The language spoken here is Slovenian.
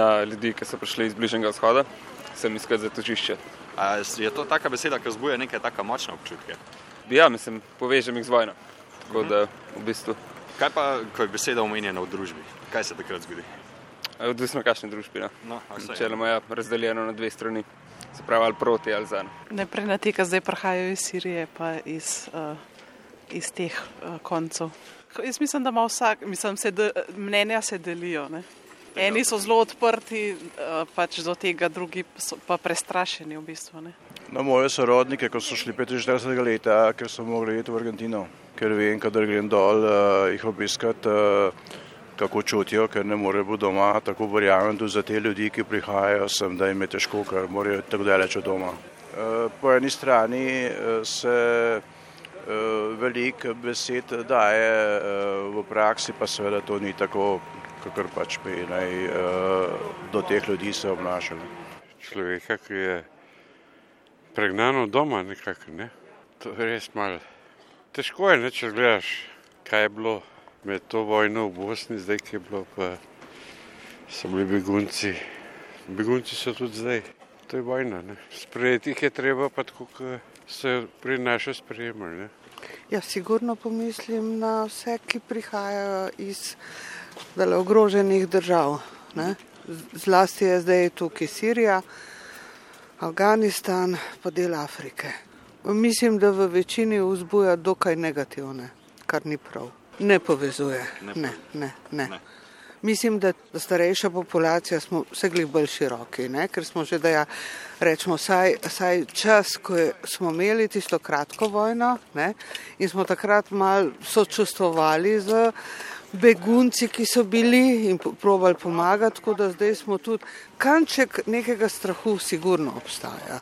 na ljudi, ki so prišli iz bližnjega vzhoda, sem iskal zatočišče. A je to taka beseda, ki vzbuja neke tako močne občutke? Ja, mislim, povežem jih z vojno. Tako da v bistvu. Kaj pa, ko je beseda omenjena v družbi? Kaj se takrat zgodi? Odvisno, kakšne družbi. No. No, a saj, Načeloma je razdeljeno na dve strani, se pravi ali proti ali za. Najprej na te, ki zdaj prihajajo iz Sirije, pa iz, uh, iz teh uh, koncev. Jaz mislim, da ima vsak, mislim, se de, mnenja se delijo. Ne? Eni so zelo odprti, uh, pač do tega, drugi pa prestrašeni v bistvu. Ne? Na moje sorodnike, ko so šli 45 leta, ker so mogli iti v Argentino, ker vem, kadar grem dol, uh, jih obiskat, uh, kako čutijo, ker ne morejo biti doma. Tako verjamem tudi za te ljudi, ki prihajajo sem, da jim je težko, ker morajo tako daleč od doma. Uh, po eni strani uh, se veliko besed daje, v praksi pa seveda to ni tako, kakor pač bi naj uh, do teh ljudi se obnašali. človeka, ki je pregnan od doma, nekako. Ne? To je res malo. Težko je, ne, če gledaš, kaj je bilo med to vojno v Bosni, zdaj ki je bilo, pa so bili begunci. Begunci so tudi zdaj. To je vojna. Ne? Sprejeti jih je treba, pa tako, kot se pri naše sprejemali. Ne? Ja, sigurno pomislim na vse, ki prihajajo iz dale, ogroženih držav. Ne? Zlasti je zdaj tukaj Sirija, Afganistan, pa del Afrike. Mislim, da v večini vzbuja dokaj negativne, kar ni prav. Ne povezuje. Ne Ne, ne, ne. Ne. Mislim, da starejša populacija smo vsegli bolj široki, ne? ker smo že, da ja, rečemo, saj, saj čas, ko je, smo imeli tisto kratko vojno ne? in smo takrat mal sočustvovali z begunci, ki so bili in probali pomagati, tako da zdaj smo tudi kanček nekega strahu sigurno obstaja.